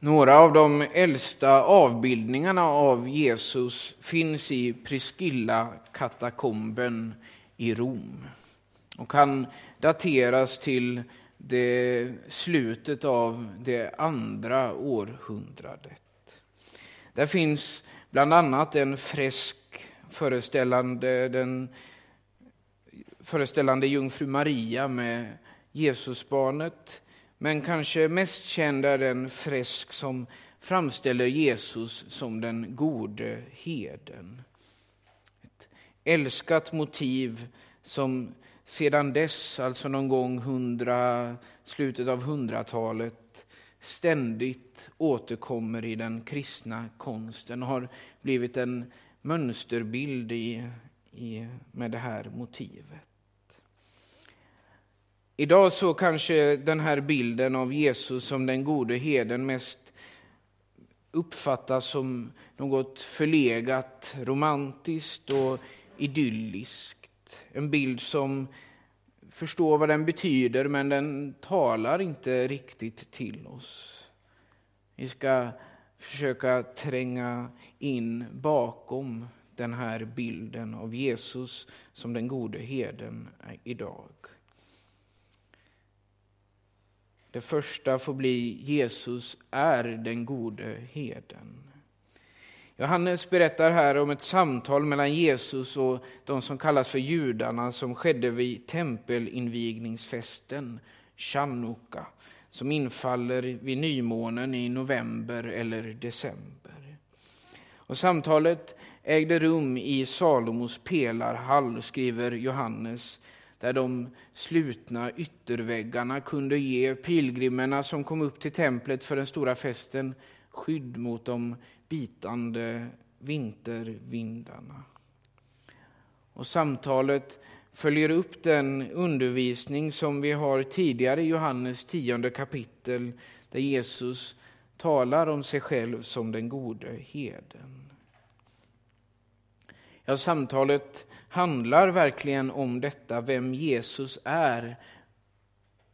Några av de äldsta avbildningarna av Jesus finns i Priscilla-katakomben i Rom och kan dateras till det slutet av det andra århundradet. Där finns bland annat en fresk föreställande, den, föreställande jungfru Maria med Jesusbarnet men kanske mest känd är den fresk som framställer Jesus som den gode heden. Ett älskat motiv som sedan dess, alltså någon gång hundra, slutet av hundratalet, ständigt återkommer i den kristna konsten och har blivit en mönsterbild i, i, med det här motivet. Idag så kanske den här bilden av Jesus som den gode heden mest uppfattas som något förlegat, romantiskt och idylliskt. En bild som förstår vad den betyder men den talar inte riktigt till oss. Vi ska försöka tränga in bakom den här bilden av Jesus som den gode heden idag. Det första får bli Jesus är den gode heden. Johannes berättar här om ett samtal mellan Jesus och de som kallas för judarna som skedde vid tempelinvigningsfesten, Chanukka, som infaller vid nymånen i november eller december. Och samtalet ägde rum i Salomos pelarhall, skriver Johannes, där de slutna ytterväggarna kunde ge pilgrimerna som kom upp till templet för den stora festen skydd mot de bitande vintervindarna. Och samtalet följer upp den undervisning som vi har tidigare i Johannes tionde kapitel där Jesus talar om sig själv som den gode heden. Ja, samtalet handlar verkligen om detta, vem Jesus är,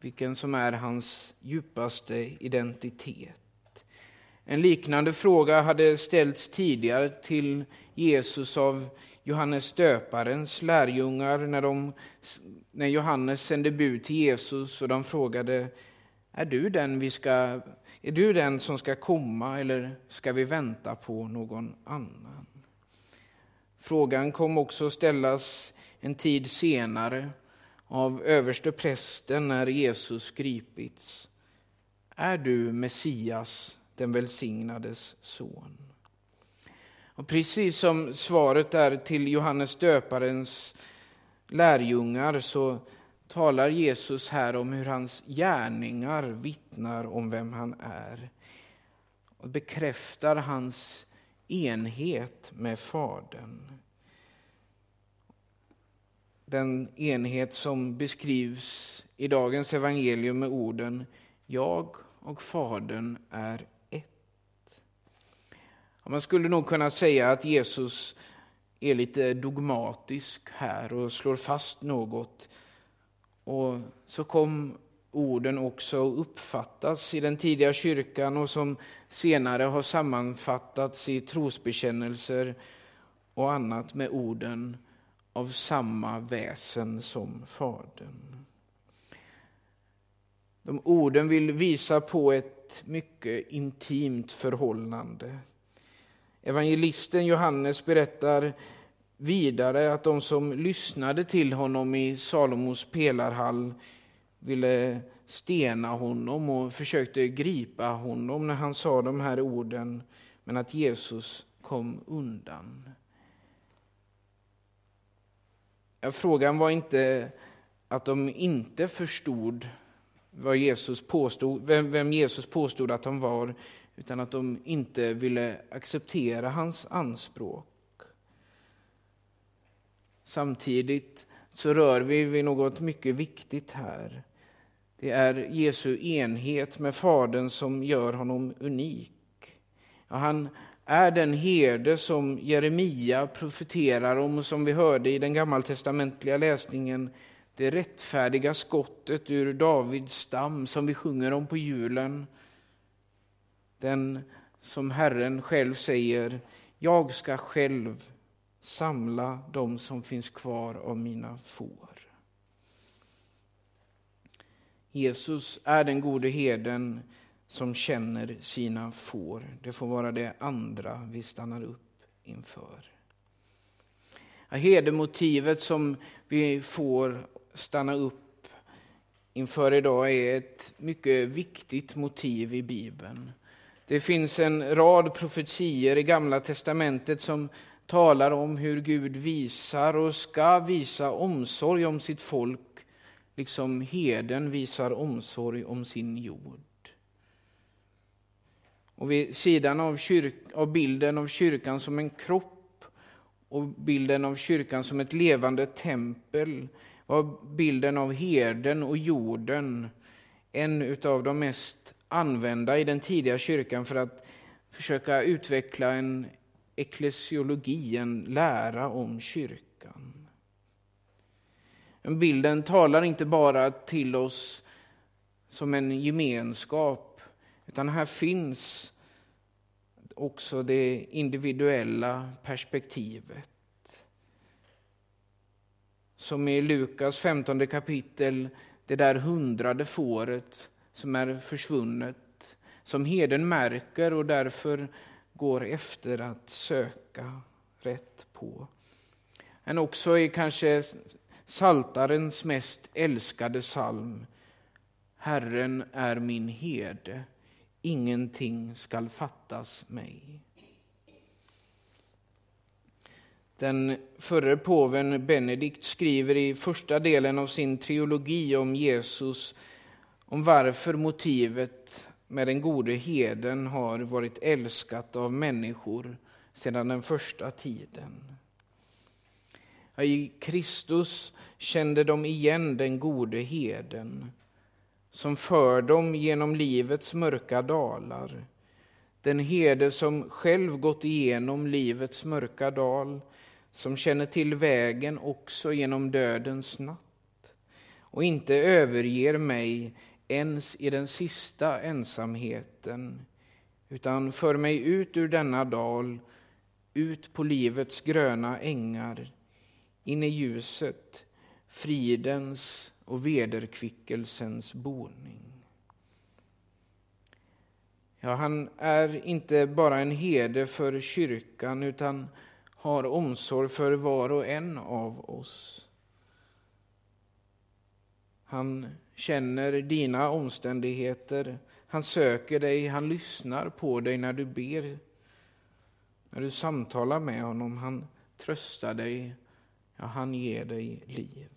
vilken som är hans djupaste identitet. En liknande fråga hade ställts tidigare till Jesus av Johannes döparens lärjungar när, de, när Johannes sände bud till Jesus och de frågade är du, den vi ska, är du den som ska komma eller ska vi vänta på någon annan? Frågan kom också ställas en tid senare av överste prästen när Jesus gripits. Är du Messias, den välsignades son? Och precis som svaret är till Johannes döparens lärjungar så talar Jesus här om hur hans gärningar vittnar om vem han är och bekräftar hans enhet med Fadern. Den enhet som beskrivs i dagens evangelium med orden Jag och Fadern är ett. Man skulle nog kunna säga att Jesus är lite dogmatisk här och slår fast något. Och så kom orden också uppfattas i den tidiga kyrkan och som senare har sammanfattats i trosbekännelser och annat med orden av samma väsen som Fadern. De orden vill visa på ett mycket intimt förhållande. Evangelisten Johannes berättar vidare att de som lyssnade till honom i Salomos pelarhall ville stena honom och försökte gripa honom när han sa de här orden, men att Jesus kom undan. Frågan var inte att de inte förstod vad Jesus påstod, vem, vem Jesus påstod att han var, utan att de inte ville acceptera hans anspråk. Samtidigt så rör vi vid något mycket viktigt här. Det är Jesu enhet med Fadern som gör honom unik. Ja, han är den herde som Jeremia profeterar om och som vi hörde i den gammaltestamentliga läsningen. Det rättfärdiga skottet ur Davids stam som vi sjunger om på julen. Den som Herren själv säger, jag ska själv samla dem som finns kvar av mina får. Jesus är den gode herden som känner sina får. Det får vara det andra vi stannar upp inför. Herdemotivet som vi får stanna upp inför idag är ett mycket viktigt motiv i Bibeln. Det finns en rad profetier i Gamla testamentet som talar om hur Gud visar och ska visa omsorg om sitt folk, liksom heden visar omsorg om sin jord. Och vid sidan av, kyrk, av bilden av kyrkan som en kropp och bilden av kyrkan som ett levande tempel var bilden av herden och jorden en av de mest använda i den tidiga kyrkan för att försöka utveckla en eklesiologi, en lära om kyrkan. Bilden talar inte bara till oss som en gemenskap, utan här finns också det individuella perspektivet. Som i Lukas 15 kapitel, det där hundrade fåret som är försvunnet, som heden märker och därför går efter att söka rätt på. Men också i kanske saltarens mest älskade psalm. Herren är min herde, ingenting skall fattas mig. Den förre påven Benedikt skriver i första delen av sin trilogi om Jesus om varför motivet med den gode heden har varit älskat av människor sedan den första tiden. I Kristus kände de igen den gode heden som för dem genom livets mörka dalar. Den herde som själv gått igenom livets mörka dal, som känner till vägen också genom dödens natt och inte överger mig ens i den sista ensamheten, utan för mig ut ur denna dal, ut på livets gröna ängar, in i ljuset, fridens och vederkvickelsens boning. Ja, han är inte bara en herde för kyrkan, utan har omsorg för var och en av oss. Han känner dina omständigheter. Han söker dig, han lyssnar på dig när du ber, när du samtalar med honom. Han tröstar dig, ja, han ger dig liv.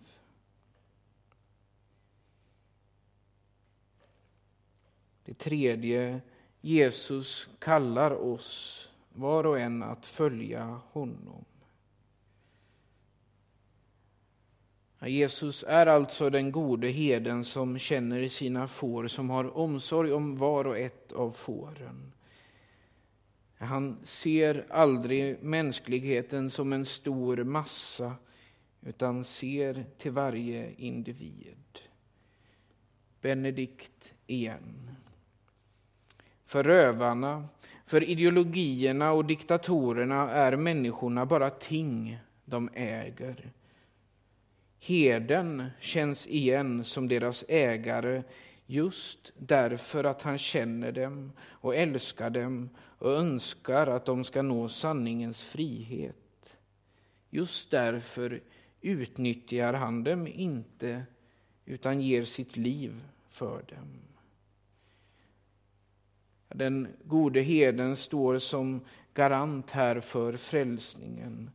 Det tredje, Jesus kallar oss var och en att följa honom. Jesus är alltså den gode heden som känner sina får, som har omsorg om var och ett av fåren. Han ser aldrig mänskligheten som en stor massa, utan ser till varje individ. Benedikt igen. För rövarna, för ideologierna och diktatorerna är människorna bara ting de äger. Herden känns igen som deras ägare just därför att han känner dem och älskar dem och önskar att de ska nå sanningens frihet. Just därför utnyttjar han dem inte utan ger sitt liv för dem. Den gode heden står som garant här för frälsningen.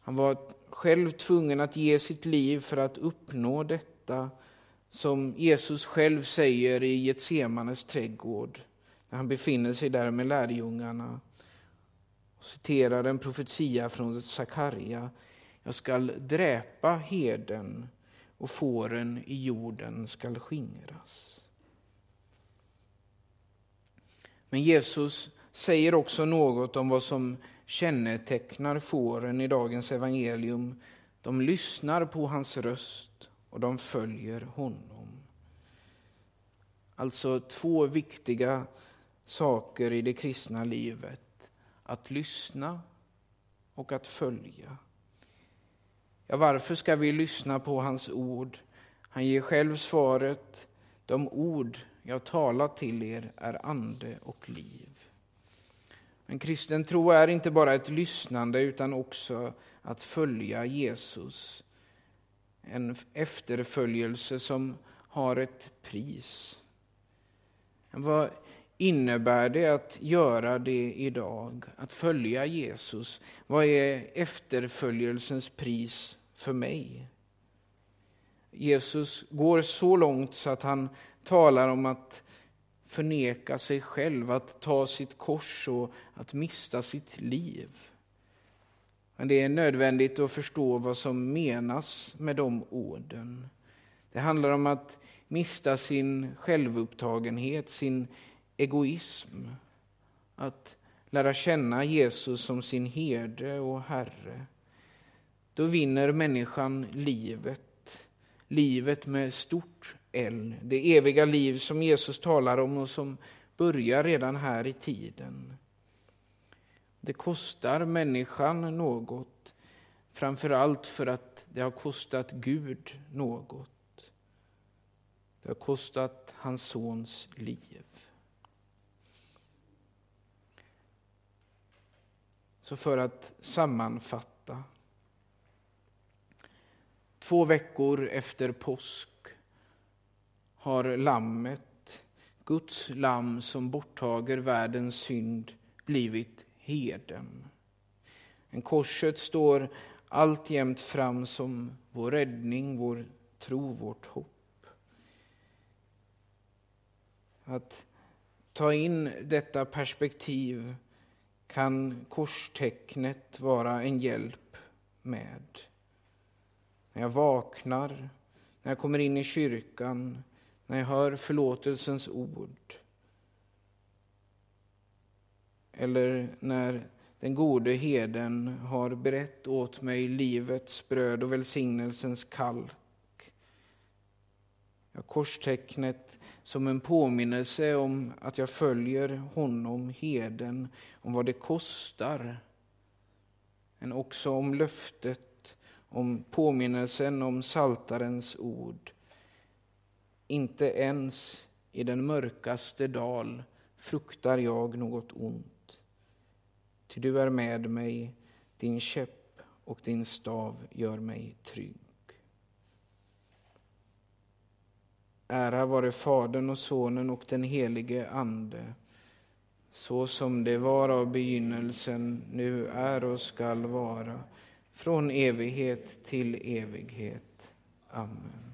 Han var själv tvungen att ge sitt liv för att uppnå detta som Jesus själv säger i Getsemanes trädgård när han befinner sig där med lärjungarna och citerar en profetia från Sakarja. Jag skall dräpa heden och fåren i jorden skall skingras. Men Jesus säger också något om vad som kännetecknar fåren i dagens evangelium. De lyssnar på hans röst och de följer honom. Alltså två viktiga saker i det kristna livet. Att lyssna och att följa. Ja, varför ska vi lyssna på hans ord? Han ger själv svaret. De ord jag talar till er är ande och liv. Men kristen tro är inte bara ett lyssnande utan också att följa Jesus. En efterföljelse som har ett pris. Vad innebär det att göra det idag, att följa Jesus? Vad är efterföljelsens pris för mig? Jesus går så långt så att han talar om att förneka sig själv, att ta sitt kors och att mista sitt liv. Men det är nödvändigt att förstå vad som menas med de orden. Det handlar om att mista sin självupptagenhet, sin egoism. Att lära känna Jesus som sin herde och Herre. Då vinner människan livet. Livet med stort L. Det eviga liv som Jesus talar om och som börjar redan här i tiden. Det kostar människan något, framför allt för att det har kostat Gud något. Det har kostat hans sons liv. Så för att sammanfatta. Två veckor efter påsk har lammet, Guds lamm som borttager världens synd, blivit heden. Men korset står alltjämt fram som vår räddning, vår tro, vårt hopp. Att ta in detta perspektiv kan korstecknet vara en hjälp med. När jag vaknar, när jag kommer in i kyrkan, när jag hör förlåtelsens ord. Eller när den gode heden har berett åt mig livets bröd och välsignelsens kalk. Ja, korstecknet som en påminnelse om att jag följer honom, heden, om vad det kostar. Men också om löftet, om påminnelsen om saltarens ord. Inte ens i den mörkaste dal fruktar jag något ont. Ty du är med mig, din käpp och din stav gör mig trygg. Ära vare Fadern och Sonen och den helige Ande, så som det var av begynnelsen, nu är och skall vara, från evighet till evighet. Amen.